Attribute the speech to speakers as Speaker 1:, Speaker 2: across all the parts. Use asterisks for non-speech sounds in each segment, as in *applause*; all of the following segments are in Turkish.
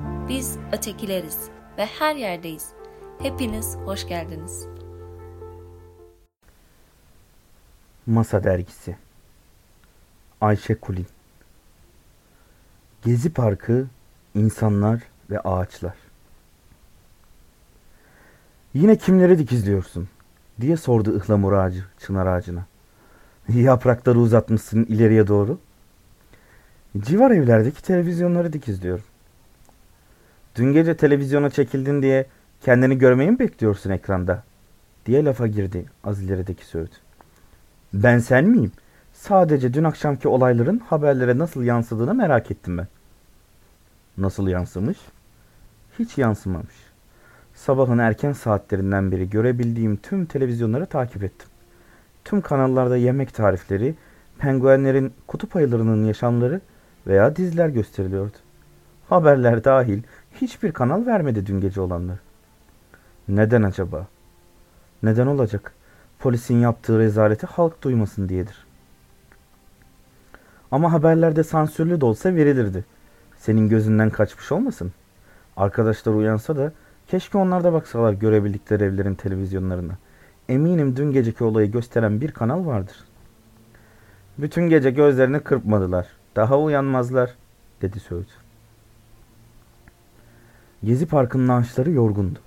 Speaker 1: Biz ötekileriz ve her yerdeyiz. Hepiniz hoş geldiniz.
Speaker 2: Masa Dergisi Ayşe Kulin Gezi Parkı, insanlar ve ağaçlar. Yine kimleri dikizliyorsun? diye sordu ıhlamur ağacı çınar ağacına. *laughs* Yaprakları uzatmışsın ileriye doğru. Civar evlerdeki televizyonları dikizliyorum. Dün gece televizyona çekildin diye kendini görmeyi mi bekliyorsun ekranda? diye lafa girdi az ilerideki Söğüt. Ben sen miyim? Sadece dün akşamki olayların haberlere nasıl yansıdığını merak ettim ben. Nasıl yansımış? Hiç yansımamış. Sabahın erken saatlerinden beri görebildiğim tüm televizyonları takip ettim. Tüm kanallarda yemek tarifleri, penguenlerin kutup ayılarının yaşamları veya diziler gösteriliyordu. Haberler dahil hiçbir kanal vermedi dün gece olanları. Neden acaba? Neden olacak? Polisin yaptığı rezaleti halk duymasın diyedir. Ama haberlerde sansürlü de olsa verilirdi. Senin gözünden kaçmış olmasın. Arkadaşlar uyansa da keşke onlar da baksalar görebildikleri evlerin televizyonlarına. Eminim dün geceki olayı gösteren bir kanal vardır. Bütün gece gözlerini kırpmadılar. Daha uyanmazlar, dedi Söğüt. Gezi Parkı'nın ağaçları yorgundu.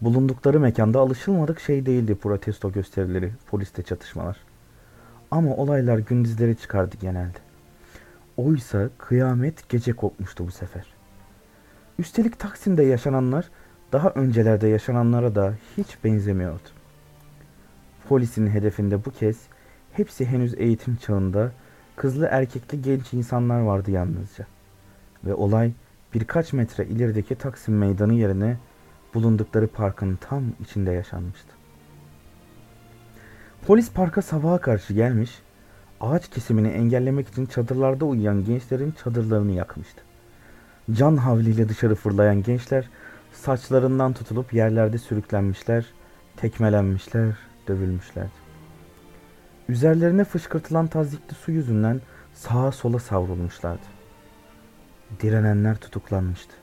Speaker 2: Bulundukları mekanda alışılmadık şey değildi protesto gösterileri, poliste çatışmalar. Ama olaylar gündüzleri çıkardı genelde. Oysa kıyamet gece kopmuştu bu sefer. Üstelik Taksim'de yaşananlar daha öncelerde yaşananlara da hiç benzemiyordu. Polisin hedefinde bu kez hepsi henüz eğitim çağında kızlı erkekli genç insanlar vardı yalnızca. Ve olay birkaç metre ilerideki Taksim meydanı yerine bulundukları parkın tam içinde yaşanmıştı. Polis parka sabaha karşı gelmiş, ağaç kesimini engellemek için çadırlarda uyuyan gençlerin çadırlarını yakmıştı. Can havliyle dışarı fırlayan gençler saçlarından tutulup yerlerde sürüklenmişler, tekmelenmişler, dövülmüşlerdi. Üzerlerine fışkırtılan tazikli su yüzünden sağa sola savrulmuşlardı. Direnenler tutuklanmıştı.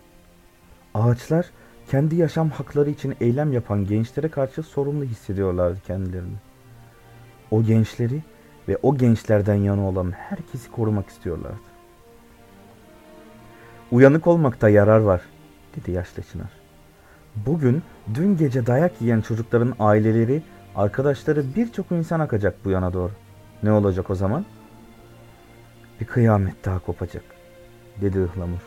Speaker 2: Ağaçlar kendi yaşam hakları için eylem yapan gençlere karşı sorumlu hissediyorlardı kendilerini. O gençleri ve o gençlerden yana olan herkesi korumak istiyorlardı. Uyanık olmakta yarar var, dedi yaşlı Çınar. Bugün dün gece dayak yiyen çocukların aileleri, arkadaşları birçok insan akacak bu yana doğru. Ne olacak o zaman? Bir kıyamet daha kopacak, dedi ıhlamur.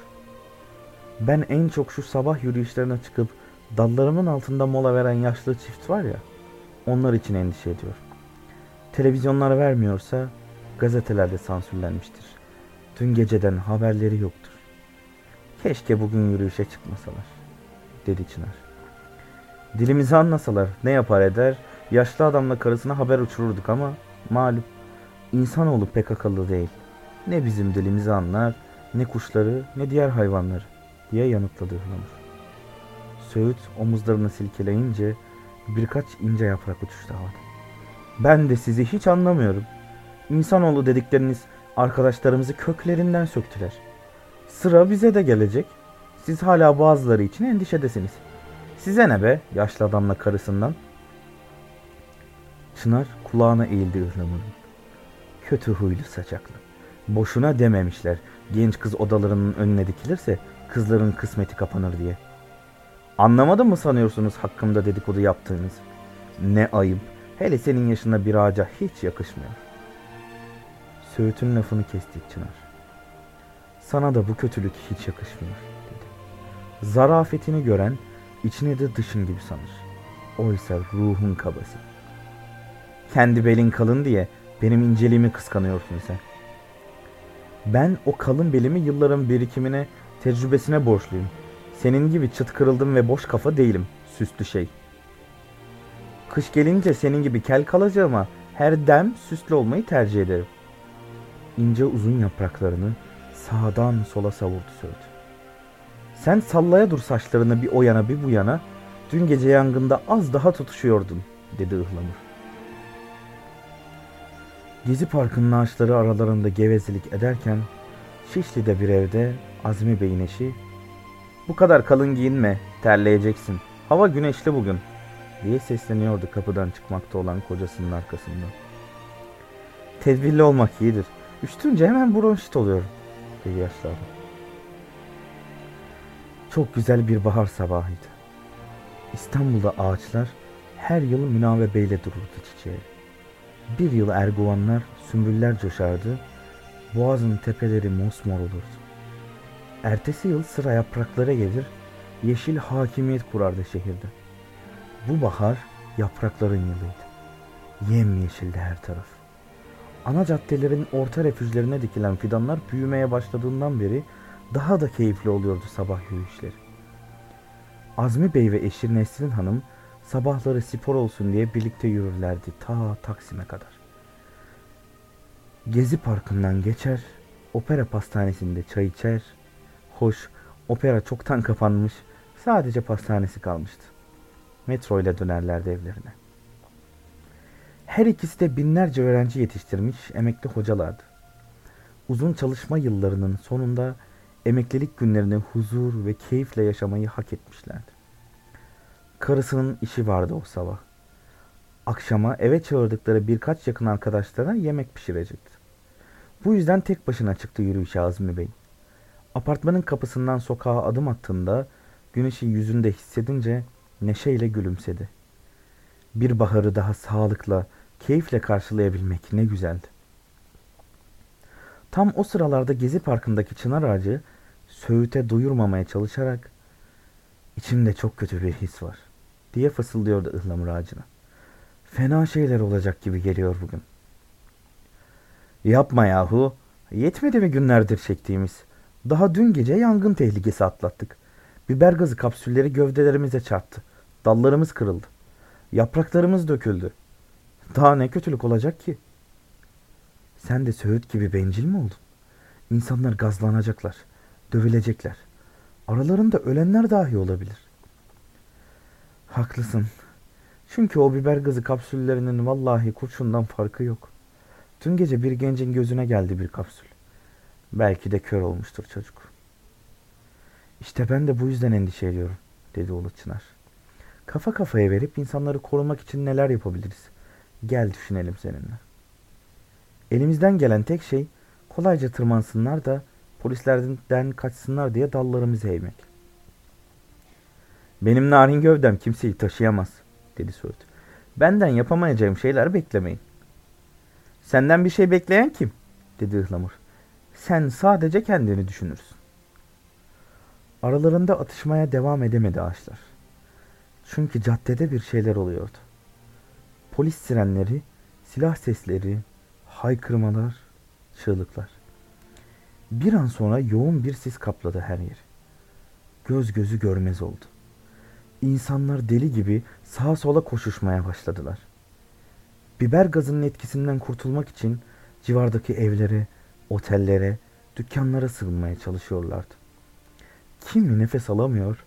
Speaker 2: Ben en çok şu sabah yürüyüşlerine çıkıp dallarımın altında mola veren yaşlı çift var ya, onlar için endişe ediyorum. Televizyonlar vermiyorsa gazetelerde sansürlenmiştir. Dün geceden haberleri yoktur. Keşke bugün yürüyüşe çıkmasalar, dedi Çınar. Dilimizi anlasalar ne yapar eder, yaşlı adamla karısına haber uçururduk ama malum insanoğlu pek akıllı değil. Ne bizim dilimizi anlar, ne kuşları, ne diğer hayvanları diye yanıtladı Hılamur. Söğüt omuzlarını silkeleyince birkaç ince yaprak uçuştu havada. Ben de sizi hiç anlamıyorum. İnsanoğlu dedikleriniz arkadaşlarımızı köklerinden söktüler. Sıra bize de gelecek. Siz hala bazıları için endişedesiniz. Size ne be yaşlı adamla karısından? Çınar kulağına eğildi ıhlamurun. Kötü huylu saçaklı. Boşuna dememişler genç kız odalarının önüne dikilirse kızların kısmeti kapanır diye. Anlamadın mı sanıyorsunuz hakkımda dedikodu yaptığınız? Ne ayıp. Hele senin yaşında bir ağaca hiç yakışmıyor. Söğüt'ün lafını kesti Çınar. Sana da bu kötülük hiç yakışmıyor dedi. Zarafetini gören içini de dışın gibi sanır. Oysa ruhun kabası. Kendi belin kalın diye benim inceliğimi kıskanıyorsun sen. Ben o kalın belimi yılların birikimine, tecrübesine borçluyum. Senin gibi çıt kırıldım ve boş kafa değilim, süslü şey. Kış gelince senin gibi kel kalacağıma her dem süslü olmayı tercih ederim. İnce uzun yapraklarını sağdan sola savurdu Söğüt. Sen sallaya dur saçlarını bir o yana bir bu yana. Dün gece yangında az daha tutuşuyordun dedi ıhlamur. Gezi Parkı'nın ağaçları aralarında gevezelik ederken Şişli'de bir evde Azmi Bey'in eşi Bu kadar kalın giyinme, terleyeceksin. Hava güneşli bugün, diye sesleniyordu kapıdan çıkmakta olan kocasının arkasından. Tedbirli olmak iyidir. Üşütünce hemen bronşit oluyorum, dedi yaşlı adam. Çok güzel bir bahar sabahıydı. İstanbul'da ağaçlar her yıl münavebeyle dururdu çiçeğe. Bir yıl erguvanlar, sümbüller coşardı, boğazın tepeleri mosmor olurdu. Ertesi yıl sıra yapraklara gelir, yeşil hakimiyet kurardı şehirde. Bu bahar yaprakların yılıydı. Yemyeşildi her taraf. Ana caddelerin orta refüjlerine dikilen fidanlar büyümeye başladığından beri daha da keyifli oluyordu sabah yürüyüşleri. Azmi Bey ve eşi Nesrin Hanım sabahları spor olsun diye birlikte yürürlerdi ta Taksim'e kadar. Gezi Parkı'ndan geçer, opera pastanesinde çay içer. Hoş, opera çoktan kapanmış, sadece pastanesi kalmıştı. Metro ile dönerlerdi evlerine. Her ikisi de binlerce öğrenci yetiştirmiş emekli hocalardı. Uzun çalışma yıllarının sonunda emeklilik günlerini huzur ve keyifle yaşamayı hak etmişlerdi. Karısının işi vardı o sabah. Akşama eve çağırdıkları birkaç yakın arkadaşlara yemek pişirecekti. Bu yüzden tek başına çıktı yürüyüşe Azmi Bey. Apartmanın kapısından sokağa adım attığında güneşi yüzünde hissedince neşeyle gülümsedi. Bir baharı daha sağlıkla, keyifle karşılayabilmek ne güzeldi. Tam o sıralarda Gezi Parkı'ndaki çınar ağacı Söğüt'e duyurmamaya çalışarak içimde çok kötü bir his var diye fısıldıyordu ıhlamur ağacına. Fena şeyler olacak gibi geliyor bugün. Yapma yahu. Yetmedi mi günlerdir çektiğimiz? Daha dün gece yangın tehlikesi atlattık. Biber gazı kapsülleri gövdelerimize çarptı. Dallarımız kırıldı. Yapraklarımız döküldü. Daha ne kötülük olacak ki? Sen de Söğüt gibi bencil mi oldun? İnsanlar gazlanacaklar, dövülecekler. Aralarında ölenler dahi olabilir. Haklısın. Çünkü o biber gazı kapsüllerinin vallahi kurşundan farkı yok. Dün gece bir gencin gözüne geldi bir kapsül. Belki de kör olmuştur çocuk. İşte ben de bu yüzden endişe ediyorum, dedi Ulu Çınar. Kafa kafaya verip insanları korumak için neler yapabiliriz? Gel düşünelim seninle. Elimizden gelen tek şey kolayca tırmansınlar da polislerden kaçsınlar diye dallarımızı eğmek. Benim narin gövdem kimseyi taşıyamaz, dedi Söğüt. Benden yapamayacağım şeyler beklemeyin. Senden bir şey bekleyen kim? dedi Ihlamur. Sen sadece kendini düşünürsün. Aralarında atışmaya devam edemedi ağaçlar. Çünkü caddede bir şeyler oluyordu. Polis sirenleri, silah sesleri, haykırmalar, çığlıklar. Bir an sonra yoğun bir sis kapladı her yeri. Göz gözü görmez oldu. İnsanlar deli gibi sağa sola koşuşmaya başladılar. Biber gazının etkisinden kurtulmak için civardaki evlere, otellere, dükkanlara sığınmaya çalışıyorlardı. Kimi nefes alamıyor,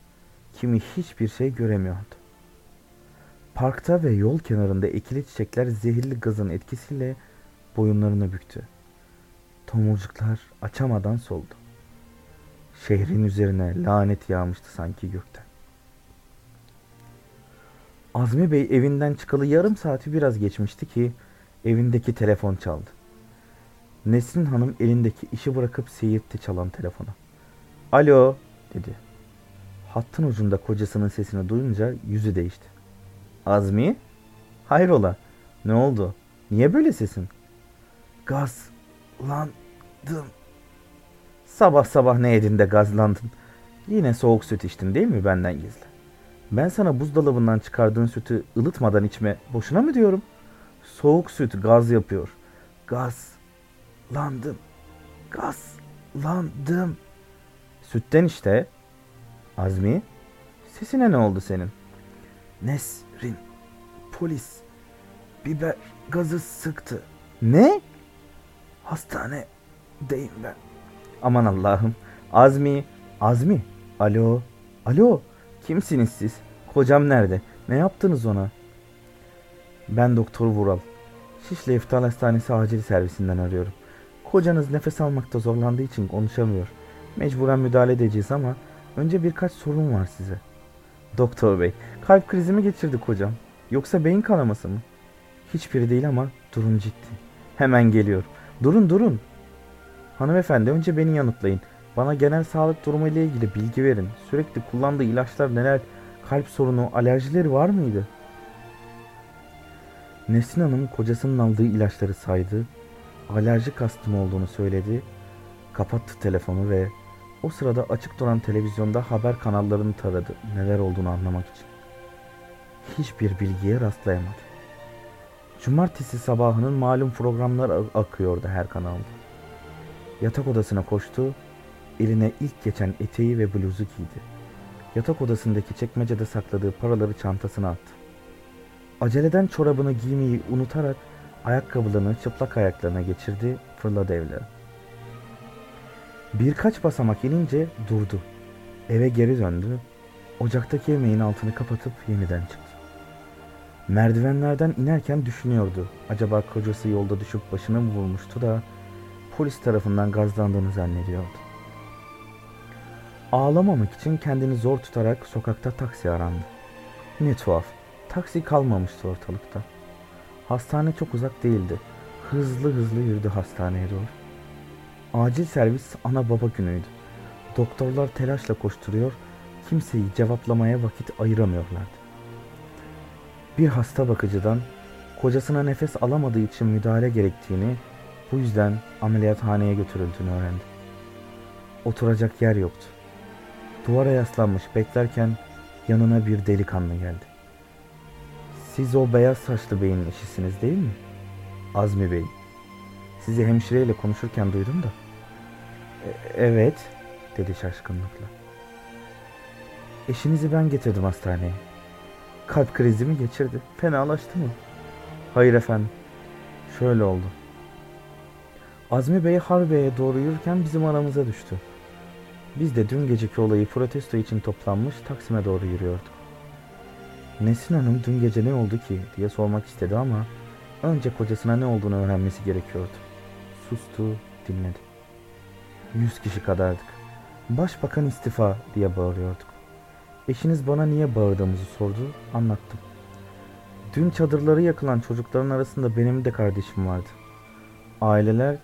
Speaker 2: kimi hiçbir şey göremiyordu. Parkta ve yol kenarında ekili çiçekler zehirli gazın etkisiyle boyunlarını büktü. Tomurcuklar açamadan soldu. Şehrin üzerine lanet yağmıştı sanki gökten. Azmi Bey evinden çıkalı yarım saati biraz geçmişti ki evindeki telefon çaldı. Nesrin Hanım elindeki işi bırakıp seyirtti çalan telefonu. Alo dedi. Hattın ucunda kocasının sesini duyunca yüzü değişti. Azmi? Hayrola? Ne oldu? Niye böyle sesin? Gazlandım. Sabah sabah ne yedin de gazlandın? Yine soğuk süt içtin değil mi benden gizli? Ben sana buzdolabından çıkardığın sütü ılıtmadan içme boşuna mı diyorum? Soğuk süt gaz yapıyor. Gazlandım. Gazlandım. Sütten işte. Azmi, sesine ne oldu senin? Nesrin, polis, biber gazı sıktı. Ne? Hastanedeyim ben. Aman Allah'ım. Azmi, Azmi. Alo, alo. Kimsiniz siz? Kocam nerede? Ne yaptınız ona? Ben Doktor Vural. Şişli İftal Hastanesi acil servisinden arıyorum. Kocanız nefes almakta zorlandığı için konuşamıyor. Mecburen müdahale edeceğiz ama Önce birkaç sorun var size. Doktor bey, kalp krizi mi geçirdik hocam? Yoksa beyin kanaması mı? Hiçbiri değil ama durum ciddi. Hemen geliyor. Durun durun. Hanımefendi önce beni yanıtlayın. Bana genel sağlık durumu ile ilgili bilgi verin. Sürekli kullandığı ilaçlar neler? Kalp sorunu, alerjileri var mıydı? Nesrin Hanım kocasının aldığı ilaçları saydı. Alerjik astım olduğunu söyledi. Kapattı telefonu ve o sırada açık duran televizyonda haber kanallarını taradı neler olduğunu anlamak için. Hiçbir bilgiye rastlayamadı. Cumartesi sabahının malum programlar akıyordu her kanalda. Yatak odasına koştu, eline ilk geçen eteği ve bluzu giydi. Yatak odasındaki çekmecede sakladığı paraları çantasına attı. Aceleden çorabını giymeyi unutarak ayakkabılarını çıplak ayaklarına geçirdi, fırladı evlere. Birkaç basamak inince durdu. Eve geri döndü. Ocaktaki yemeğin altını kapatıp yeniden çıktı. Merdivenlerden inerken düşünüyordu. Acaba kocası yolda düşüp başını mı vurmuştu da polis tarafından gazlandığını zannediyordu. Ağlamamak için kendini zor tutarak sokakta taksi arandı. Ne tuhaf. Taksi kalmamıştı ortalıkta. Hastane çok uzak değildi. Hızlı hızlı yürüdü hastaneye doğru. Acil servis ana baba günüydü. Doktorlar telaşla koşturuyor, kimseyi cevaplamaya vakit ayıramıyorlardı. Bir hasta bakıcıdan kocasına nefes alamadığı için müdahale gerektiğini, bu yüzden ameliyathaneye götürüldüğünü öğrendi. Oturacak yer yoktu. Duvara yaslanmış beklerken yanına bir delikanlı geldi. Siz o beyaz saçlı beyin eşisiniz değil mi? Azmi Bey. Sizi hemşireyle konuşurken duydum da. E- evet, dedi şaşkınlıkla. Eşinizi ben getirdim hastaneye. Kalp krizi mi geçirdi? Fenalaştı mı? Hayır efendim. Şöyle oldu. Azmi Bey Harbiye'ye doğru yürürken bizim aramıza düştü. Biz de dün geceki olayı protesto için toplanmış Taksim'e doğru yürüyorduk. Nesin Hanım dün gece ne oldu ki diye sormak istedi ama önce kocasına ne olduğunu öğrenmesi gerekiyordu. Sustu, dinledi. Yüz kişi kadardık. Başbakan istifa diye bağırıyorduk. Eşiniz bana niye bağırdığımızı sordu, anlattım. Dün çadırları yakılan çocukların arasında benim de kardeşim vardı. Aileler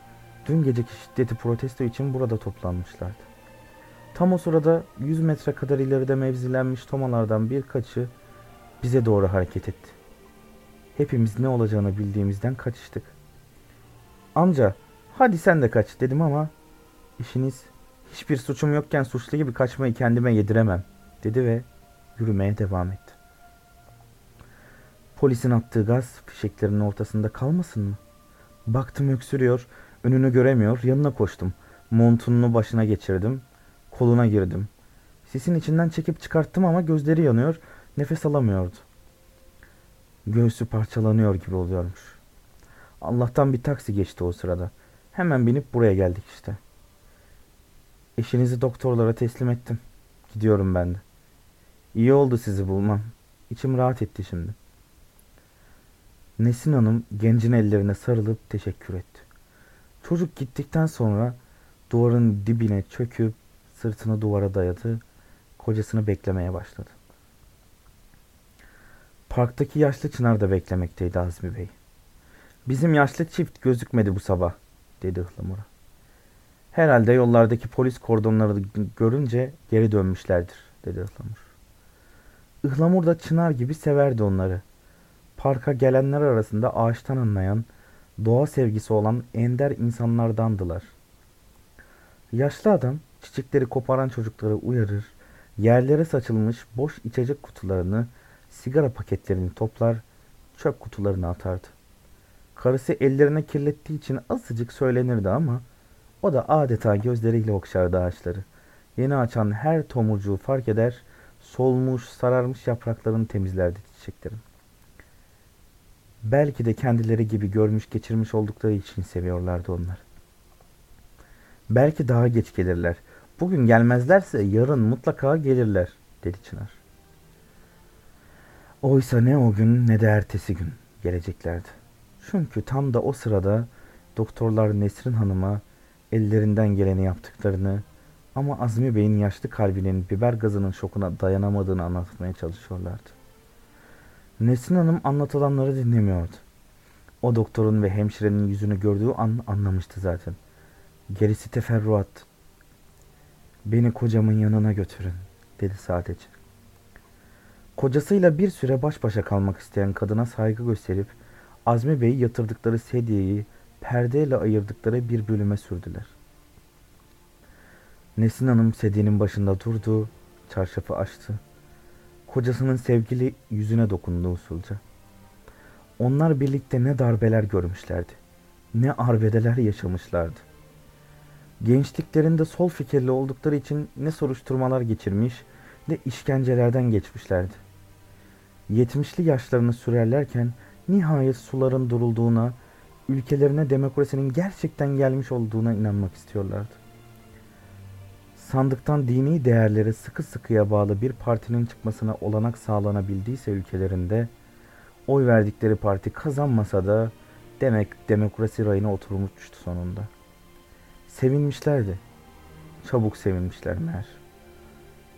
Speaker 2: dün geceki şiddeti protesto için burada toplanmışlardı. Tam o sırada 100 metre kadar ileride mevzilenmiş tomalardan birkaçı bize doğru hareket etti. Hepimiz ne olacağını bildiğimizden kaçıştık. Amca hadi sen de kaç dedim ama işiniz hiçbir suçum yokken suçlu gibi kaçmayı kendime yediremem dedi ve yürümeye devam etti. Polisin attığı gaz fişeklerinin ortasında kalmasın mı? Baktım öksürüyor, önünü göremiyor, yanına koştum. Montununu başına geçirdim, koluna girdim. Sisin içinden çekip çıkarttım ama gözleri yanıyor, nefes alamıyordu. Göğsü parçalanıyor gibi oluyormuş. Allah'tan bir taksi geçti o sırada. Hemen binip buraya geldik işte. Eşinizi doktorlara teslim ettim. Gidiyorum ben de. İyi oldu sizi bulmam. İçim rahat etti şimdi. Nesin Hanım gencin ellerine sarılıp teşekkür etti. Çocuk gittikten sonra duvarın dibine çöküp sırtını duvara dayadı, kocasını beklemeye başladı. Parktaki yaşlı çınar da beklemekteydi Azmi Bey. Bizim yaşlı çift gözükmedi bu sabah, dedi Ihlamur'a. Herhalde yollardaki polis kordonları görünce geri dönmüşlerdir, dedi Ihlamur. Ihlamur da çınar gibi severdi onları. Parka gelenler arasında ağaçtan anlayan, doğa sevgisi olan ender insanlardandılar. Yaşlı adam çiçekleri koparan çocukları uyarır, yerlere saçılmış boş içecek kutularını, sigara paketlerini toplar, çöp kutularına atardı. Karısı ellerine kirlettiği için azıcık söylenirdi ama o da adeta gözleriyle okşardı ağaçları. Yeni açan her tomurcuğu fark eder, solmuş, sararmış yapraklarını temizlerdi çiçeklerin. Belki de kendileri gibi görmüş geçirmiş oldukları için seviyorlardı onlar. Belki daha geç gelirler. Bugün gelmezlerse yarın mutlaka gelirler, dedi Çınar. Oysa ne o gün ne de ertesi gün geleceklerdi. Çünkü tam da o sırada doktorlar Nesrin Hanım'a ellerinden geleni yaptıklarını, Ama Azmi Bey'in yaşlı kalbinin biber gazının şokuna dayanamadığını anlatmaya çalışıyorlardı. Nesin Hanım anlatılanları dinlemiyordu. O doktorun ve hemşirenin yüzünü gördüğü an anlamıştı zaten. Gerisi teferruat. Beni kocamın yanına götürün dedi sadece. Kocasıyla bir süre baş başa kalmak isteyen kadına saygı gösterip Azmi Bey'i yatırdıkları sedyeyi perdeyle ayırdıkları bir bölüme sürdüler. Nesin Hanım sedyenin başında durdu, çarşafı açtı. Kocasının sevgili yüzüne dokundu usulca. Onlar birlikte ne darbeler görmüşlerdi, ne arbedeler yaşamışlardı. Gençliklerinde sol fikirli oldukları için ne soruşturmalar geçirmiş ne işkencelerden geçmişlerdi. Yetmişli yaşlarını sürerlerken nihayet suların durulduğuna, ülkelerine demokrasinin gerçekten gelmiş olduğuna inanmak istiyorlardı. Sandıktan dini değerlere sıkı sıkıya bağlı bir partinin çıkmasına olanak sağlanabildiyse ülkelerinde, oy verdikleri parti kazanmasa da demek demokrasi rayına oturmuştu sonunda. Sevinmişlerdi. Çabuk sevinmişler meğer.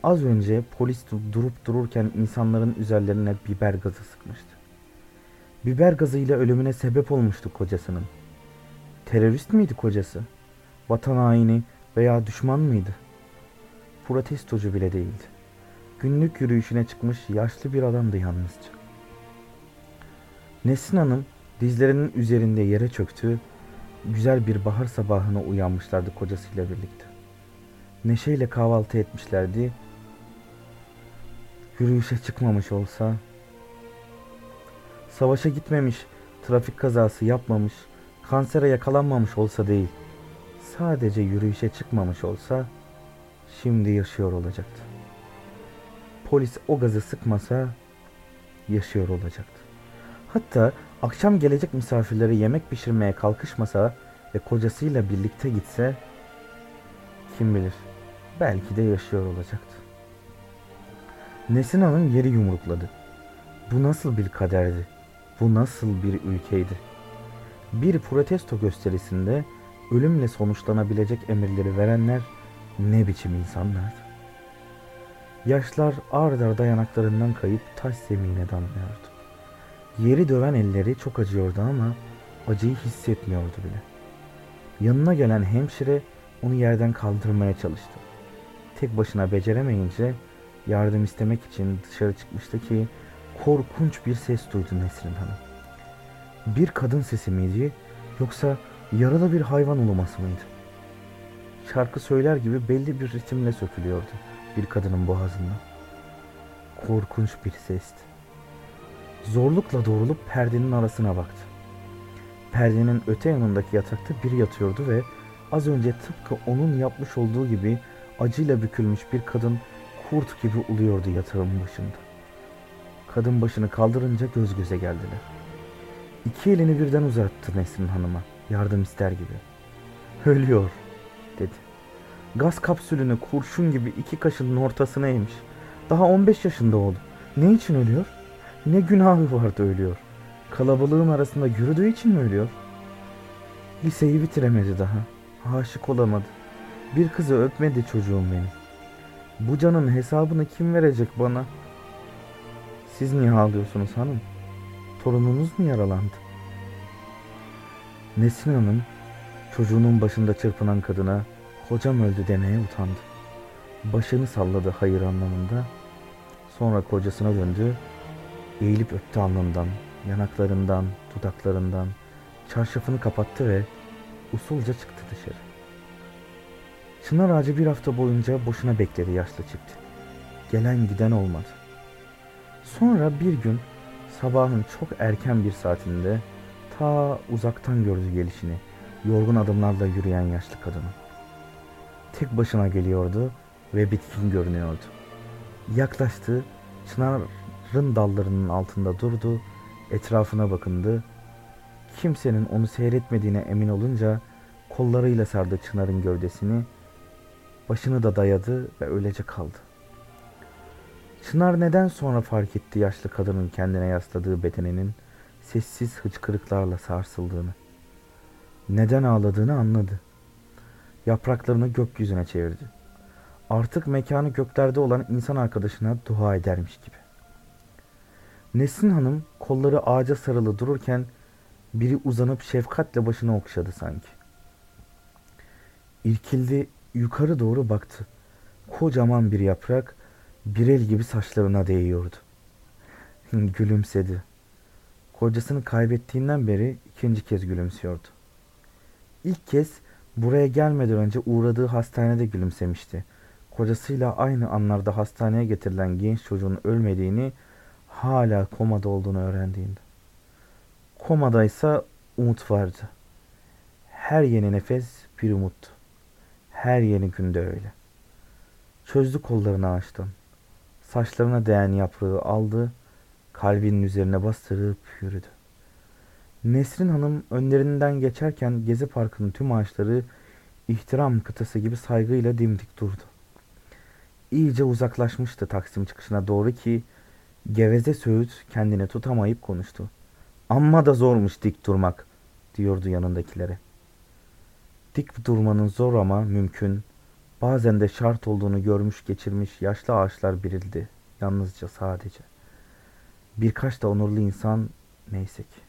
Speaker 2: Az önce polis durup dururken insanların üzerlerine biber gazı sıkmıştı. Biber gazıyla ölümüne sebep olmuştu kocasının. Terörist miydi kocası? Vatan haini veya düşman mıydı? Protestocu bile değildi. Günlük yürüyüşüne çıkmış yaşlı bir adamdı yalnızca. Nesin Hanım dizlerinin üzerinde yere çöktü, güzel bir bahar sabahına uyanmışlardı kocasıyla birlikte. Neşeyle kahvaltı etmişlerdi. Yürüyüşe çıkmamış olsa, savaşa gitmemiş, trafik kazası yapmamış, kansere yakalanmamış olsa değil, sadece yürüyüşe çıkmamış olsa şimdi yaşıyor olacaktı. Polis o gazı sıkmasa yaşıyor olacaktı. Hatta akşam gelecek misafirlere yemek pişirmeye kalkışmasa ve kocasıyla birlikte gitse kim bilir belki de yaşıyor olacaktı. Nesin Hanım yeri yumrukladı. Bu nasıl bir kaderdi? Bu nasıl bir ülkeydi? Bir protesto gösterisinde ölümle sonuçlanabilecek emirleri verenler ne biçim insanlardı? Yaşlar ard arda yanaklarından kayıp taş zemine damlıyordu. Yeri döven elleri çok acıyordu ama acıyı hissetmiyordu bile. Yanına gelen hemşire onu yerden kaldırmaya çalıştı. Tek başına beceremeyince yardım istemek için dışarı çıkmıştı ki korkunç bir ses duydu Nesrin Hanım. Bir kadın sesi miydi yoksa yaralı bir hayvan uluması mıydı? Şarkı söyler gibi belli bir ritimle sökülüyordu bir kadının boğazından. Korkunç bir sesti. Zorlukla doğrulup perdenin arasına baktı. Perdenin öte yanındaki yatakta biri yatıyordu ve az önce tıpkı onun yapmış olduğu gibi acıyla bükülmüş bir kadın kurt gibi uluyordu yatağın başında. Kadın başını kaldırınca göz göze geldiler. İki elini birden uzattı Nesrin Hanım'a yardım ister gibi. Ölüyor dedi. Gaz kapsülünü kurşun gibi iki kaşının ortasına eğmiş. Daha 15 yaşında oldu. Ne için ölüyor? Ne günahı vardı ölüyor. Kalabalığın arasında yürüdüğü için mi ölüyor? Liseyi bitiremedi daha. Aşık olamadı. Bir kızı öpmedi çocuğum benim. Bu canın hesabını kim verecek bana? Siz niye ağlıyorsunuz hanım? Torununuz mu yaralandı? Nesin Hanım çocuğunun başında çırpınan kadına kocam öldü demeye utandı. Başını salladı hayır anlamında. Sonra kocasına döndü Eğilip öptü alnından, yanaklarından, dudaklarından, çarşafını kapattı ve usulca çıktı dışarı. Çınar ağacı bir hafta boyunca boşuna bekledi yaşlı çift. Gelen giden olmadı. Sonra bir gün sabahın çok erken bir saatinde ta uzaktan gördü gelişini, yorgun adımlarla yürüyen yaşlı kadını. Tek başına geliyordu ve bitkin görünüyordu. Yaklaştı, Çınar Rın dallarının altında durdu, etrafına bakındı. Kimsenin onu seyretmediğine emin olunca kollarıyla sardı Çınar'ın gövdesini, başını da dayadı ve öylece kaldı. Çınar neden sonra fark etti yaşlı kadının kendine yasladığı bedeninin sessiz hıçkırıklarla sarsıldığını. Neden ağladığını anladı. Yapraklarını gökyüzüne çevirdi. Artık mekanı göklerde olan insan arkadaşına dua edermiş gibi. Nesrin Hanım kolları ağaca sarılı dururken biri uzanıp şefkatle başını okşadı sanki. İrkildi yukarı doğru baktı. Kocaman bir yaprak bir el gibi saçlarına değiyordu. *laughs* Gülümsedi. Kocasını kaybettiğinden beri ikinci kez gülümsüyordu. İlk kez buraya gelmeden önce uğradığı hastanede gülümsemişti. Kocasıyla aynı anlarda hastaneye getirilen genç çocuğun ölmediğini, hala komada olduğunu öğrendiğinde. Komadaysa umut vardı. Her yeni nefes bir umuttu. Her yeni günde öyle. Çözdü kollarını ağaçtan. Saçlarına değen yaprağı aldı, kalbinin üzerine bastırıp yürüdü. Nesrin Hanım önlerinden geçerken Gezi Parkı'nın tüm ağaçları ihtiram kıtası gibi saygıyla dimdik durdu. İyice uzaklaşmıştı Taksim çıkışına doğru ki geveze Söğüt kendini tutamayıp konuştu. Amma da zormuş dik durmak diyordu yanındakilere. Dik durmanın zor ama mümkün, bazen de şart olduğunu görmüş geçirmiş yaşlı ağaçlar birildi. Yalnızca sadece. Birkaç da onurlu insan neyse ki.